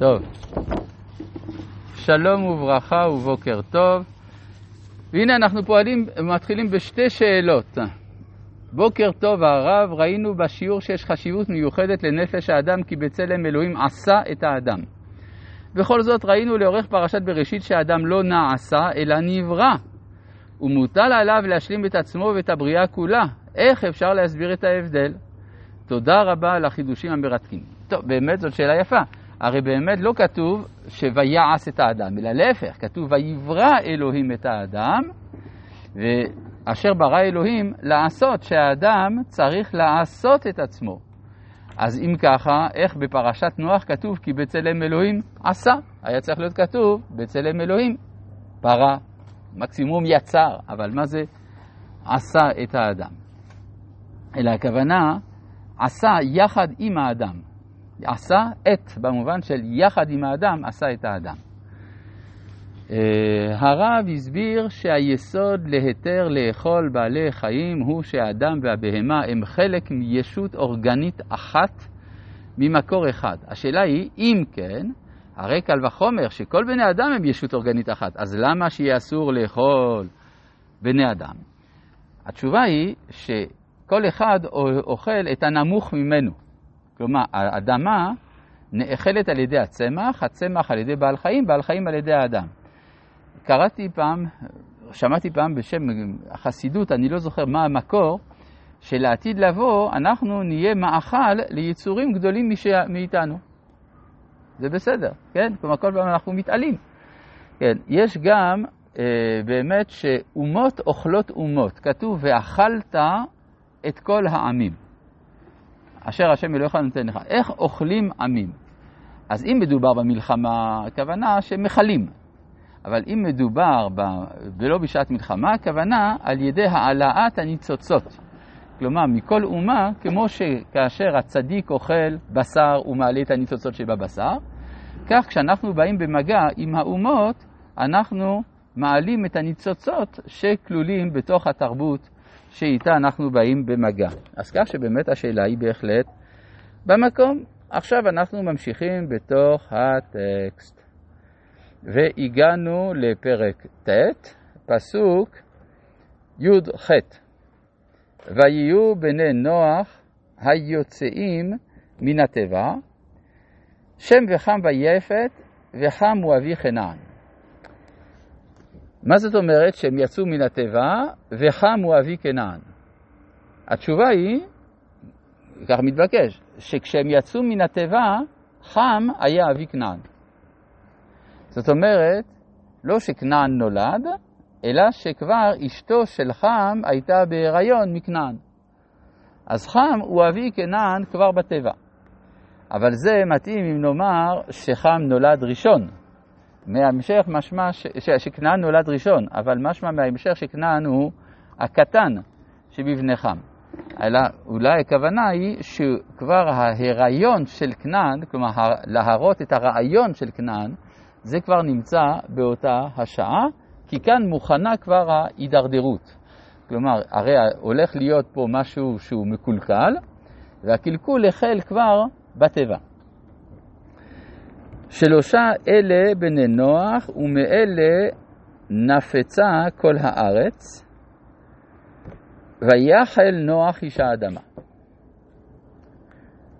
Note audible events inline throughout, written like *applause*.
טוב, שלום וברכה ובוקר טוב. והנה אנחנו פועלים, מתחילים בשתי שאלות. בוקר טוב הרב, ראינו בשיעור שיש חשיבות מיוחדת לנפש האדם כי בצלם אלוהים עשה את האדם. בכל זאת ראינו לאורך פרשת בראשית שהאדם לא נעשה אלא נברא, ומוטל עליו להשלים את עצמו ואת הבריאה כולה. איך אפשר להסביר את ההבדל? תודה רבה על החידושים המרתקים. טוב, באמת זאת שאלה יפה. הרי באמת לא כתוב שויעש את האדם, אלא להפך, כתוב ויברא אלוהים את האדם, ואשר ברא אלוהים לעשות, שהאדם צריך לעשות את עצמו. אז אם ככה, איך בפרשת נוח כתוב כי בצלם אלוהים עשה? היה צריך להיות כתוב בצלם אלוהים ברא, מקסימום יצר, אבל מה זה עשה את האדם? אלא הכוונה עשה יחד עם האדם. עשה את, במובן של יחד עם האדם, עשה את האדם. Uh, הרב הסביר שהיסוד להיתר לאכול בעלי חיים הוא שהאדם והבהמה הם חלק מישות אורגנית אחת ממקור אחד. השאלה היא, אם כן, הרי קל וחומר שכל בני אדם הם ישות אורגנית אחת, אז למה שיהיה אסור לאכול בני אדם? התשובה היא שכל אחד אוכל את הנמוך ממנו. כלומר, האדמה נאכלת על ידי הצמח, הצמח על ידי בעל חיים, בעל חיים על ידי האדם. קראתי פעם, שמעתי פעם בשם החסידות, אני לא זוכר מה המקור, שלעתיד לבוא אנחנו נהיה מאכל ליצורים גדולים מאיתנו. זה בסדר, כן? כלומר, כל פעם אנחנו מתעלים. כן, יש גם אה, באמת שאומות אוכלות אומות. כתוב, ואכלת את כל העמים. אשר השם אלוהיך נותן לך. איך אוכלים עמים? אז אם מדובר במלחמה, הכוונה שמכלים. אבל אם מדובר ב... ולא בשעת מלחמה, הכוונה על ידי העלאת הניצוצות. כלומר, מכל אומה, כמו שכאשר הצדיק אוכל בשר ומעלה את הניצוצות שבבשר, כך כשאנחנו באים במגע עם האומות, אנחנו מעלים את הניצוצות שכלולים בתוך התרבות שאיתה אנחנו באים במגע. אז כך שבאמת השאלה היא בהחלט במקום. עכשיו אנחנו ממשיכים בתוך הטקסט. והגענו לפרק ט', פסוק י"ח: ויהיו בני נוח היוצאים מן התיבה, שם וחם ויפת, וחם הוא אבי חנען. מה זאת אומרת שהם יצאו מן וחם הוא אבי כנען? התשובה היא, כך מתבקש, שכשהם יצאו מן התיבה, חם היה אבי כנען. זאת אומרת, לא שכנען נולד, אלא שכבר אשתו של חם הייתה בהיריון מכנען. אז חם הוא אבי כנען כבר בטבע. אבל זה מתאים אם נאמר שחם נולד ראשון. מההמשך משמע ש... שכנען נולד ראשון, אבל משמע מההמשך שכנען הוא הקטן שבבני חם. אלא אולי הכוונה היא שכבר ההיריון של כנען, כלומר להראות את הרעיון של כנען, זה כבר נמצא באותה השעה, כי כאן מוכנה כבר ההידרדרות. כלומר, הרי הולך להיות פה משהו שהוא מקולקל, והקלקול החל כבר בטבע. שלושה אלה בני נוח, ומאלה נפצה כל הארץ, ויחל נוח איש האדמה.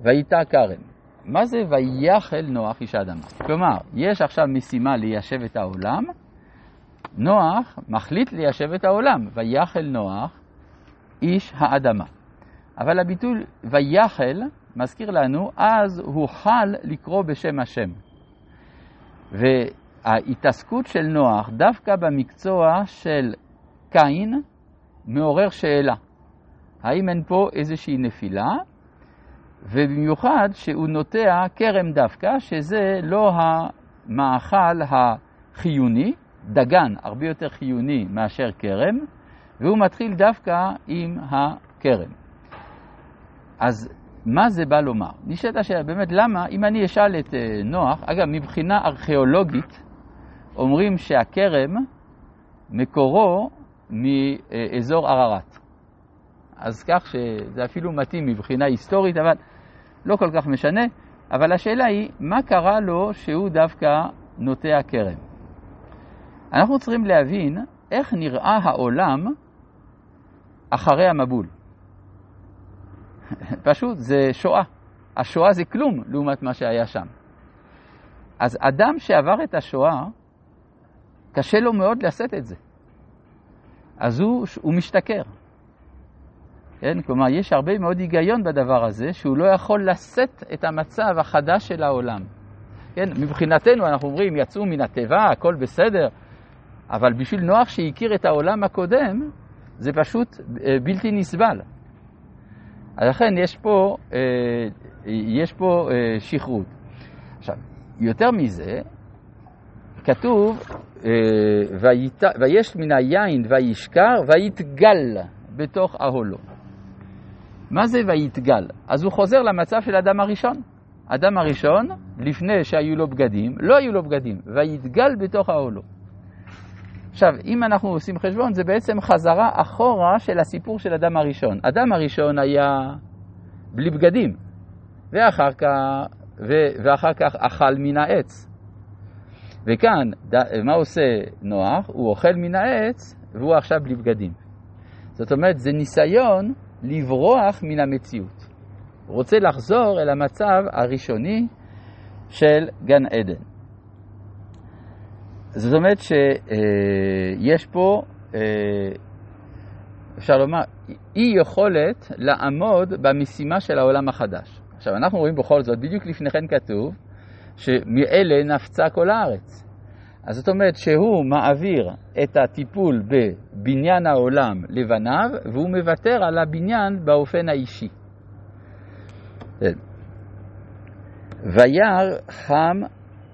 ויתה כרם. מה זה ויחל נוח איש האדמה? כלומר, יש עכשיו משימה ליישב את העולם, נוח מחליט ליישב את העולם, ויחל נוח איש האדמה. אבל הביטוי ויחל מזכיר לנו, אז הוא חל לקרוא בשם השם. וההתעסקות של נוח דווקא במקצוע של קין מעורר שאלה. האם אין פה איזושהי נפילה? ובמיוחד שהוא נוטע כרם דווקא, שזה לא המאכל החיוני, דגן הרבה יותר חיוני מאשר כרם, והוא מתחיל דווקא עם הכרם. אז מה זה בא לומר? נשאלת השאלה, באמת, למה, אם אני אשאל את אה, נוח, אגב, מבחינה ארכיאולוגית, אומרים שהכרם מקורו מאזור ערערת. אז כך שזה אפילו מתאים מבחינה היסטורית, אבל לא כל כך משנה. אבל השאלה היא, מה קרה לו שהוא דווקא נוטע כרם? אנחנו צריכים להבין איך נראה העולם אחרי המבול. *laughs* פשוט, זה שואה. השואה זה כלום לעומת מה שהיה שם. אז אדם שעבר את השואה, קשה לו מאוד לשאת את זה. אז הוא, הוא משתכר. כן? כלומר, יש הרבה מאוד היגיון בדבר הזה, שהוא לא יכול לשאת את המצב החדש של העולם. כן? מבחינתנו, אנחנו אומרים, יצאו מן התיבה, הכל בסדר, אבל בשביל נוח שהכיר את העולם הקודם, זה פשוט אה, בלתי נסבל. לכן יש פה, אה, יש פה אה, שכרות. עכשיו, יותר מזה, כתוב, ויש מן היין וישכר ויתגל בתוך אהלו. מה זה ויתגל? אז הוא חוזר למצב של אדם הראשון. אדם הראשון, לפני שהיו לו בגדים, לא היו לו בגדים, ויתגל בתוך אהלו. עכשיו, אם אנחנו עושים חשבון, זה בעצם חזרה אחורה של הסיפור של אדם הראשון. אדם הראשון היה בלי בגדים, ואחר כך, ו, ואחר כך אכל מן העץ. וכאן, ד, מה עושה נוח? הוא אוכל מן העץ, והוא עכשיו בלי בגדים. זאת אומרת, זה ניסיון לברוח מן המציאות. הוא רוצה לחזור אל המצב הראשוני של גן עדן. זאת אומרת שיש פה, אה, אפשר לומר, אי יכולת לעמוד במשימה של העולם החדש. עכשיו, אנחנו רואים בכל זאת, בדיוק לפני כן כתוב, שמאלה נפצה כל הארץ. אז זאת אומרת שהוא מעביר את הטיפול בבניין העולם לבניו, והוא מוותר על הבניין באופן האישי. כן. וירא חם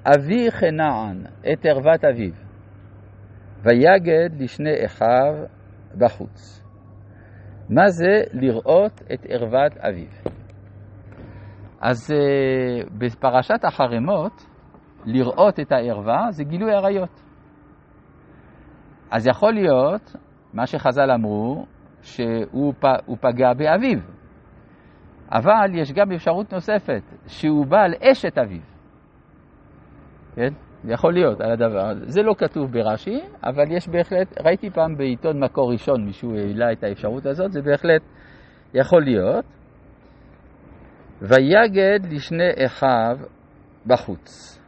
אבי חנען את ערוות אביו, ויגד לשני אחיו בחוץ. מה זה לראות את ערוות אביו? אז uh, בפרשת החרמות, לראות את הערווה זה גילוי עריות. אז יכול להיות, מה שחז"ל אמרו, שהוא פגע באביו. אבל יש גם אפשרות נוספת, שהוא בעל אשת אביו. כן? יכול להיות על הדבר הזה. זה לא כתוב ברש"י, אבל יש בהחלט, ראיתי פעם בעיתון מקור ראשון מישהו העלה את האפשרות הזאת, זה בהחלט יכול להיות. ויגד לשני אחיו בחוץ.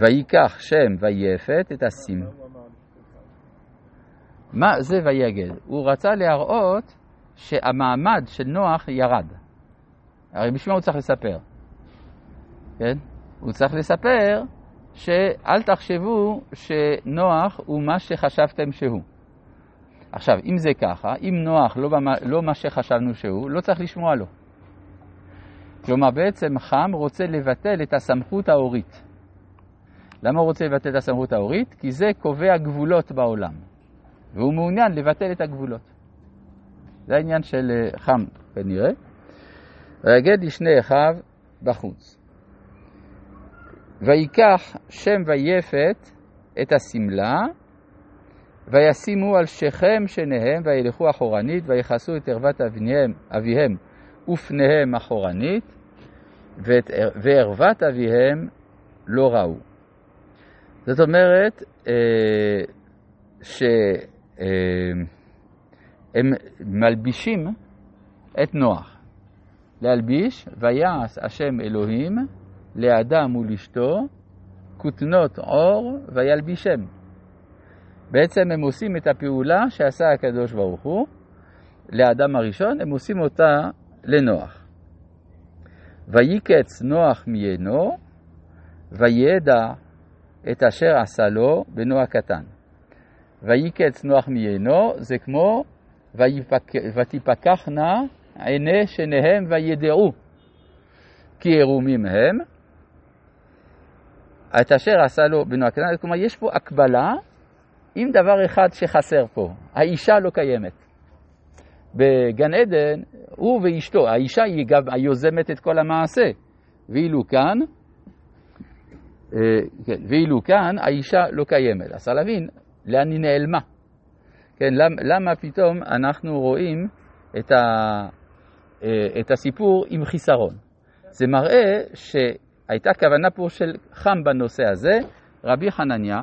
ויקח שם ויפת את השים. מה זה ויגד? הוא רצה להראות שהמעמד של נוח ירד. הרי בשביל מה הוא צריך לספר? כן? הוא צריך לספר שאל תחשבו שנוח הוא מה שחשבתם שהוא. עכשיו, אם זה ככה, אם נוח לא, במה, לא מה שחשבנו שהוא, לא צריך לשמוע לו. כלומר, בעצם חם רוצה לבטל את הסמכות ההורית. למה הוא רוצה לבטל את הסמכות ההורית? כי זה קובע גבולות בעולם, והוא מעוניין לבטל את הגבולות. זה העניין של אה, חם כנראה. ויגד לשני אחיו בחוץ. ויקח שם ויפת את השמלה, וישימו על שכם שניהם, וילכו אחורנית, ויכסו את ערוות אביהם, אביהם ופניהם אחורנית, וערוות אביהם לא ראו. זאת אומרת אה, שהם אה, מלבישים את נוח. להלביש, ויעש השם אלוהים לאדם ולאשתו כותנות עור וילבישם. בעצם הם עושים את הפעולה שעשה הקדוש ברוך הוא לאדם הראשון, הם עושים אותה לנוח. ויקץ נוח מיינו, וידע את אשר עשה לו בנו הקטן. ויקץ נוח מיינו, זה כמו ותפקחנה עיני שניהם וידעו כי ערומים הם, את אשר עשה לו בנו הקטן, כלומר יש פה הקבלה עם דבר אחד שחסר פה, האישה לא קיימת. בגן עדן, הוא ואשתו, האישה היא גם היוזמת את כל המעשה, ואילו כאן, אה, כן, ואילו כאן האישה לא קיימת. אז להבין לאן היא נעלמה. כן, למה, למה פתאום אנחנו רואים את, ה, אה, את הסיפור עם חיסרון? זה מראה שהייתה כוונה פה של חם בנושא הזה. רבי חנניה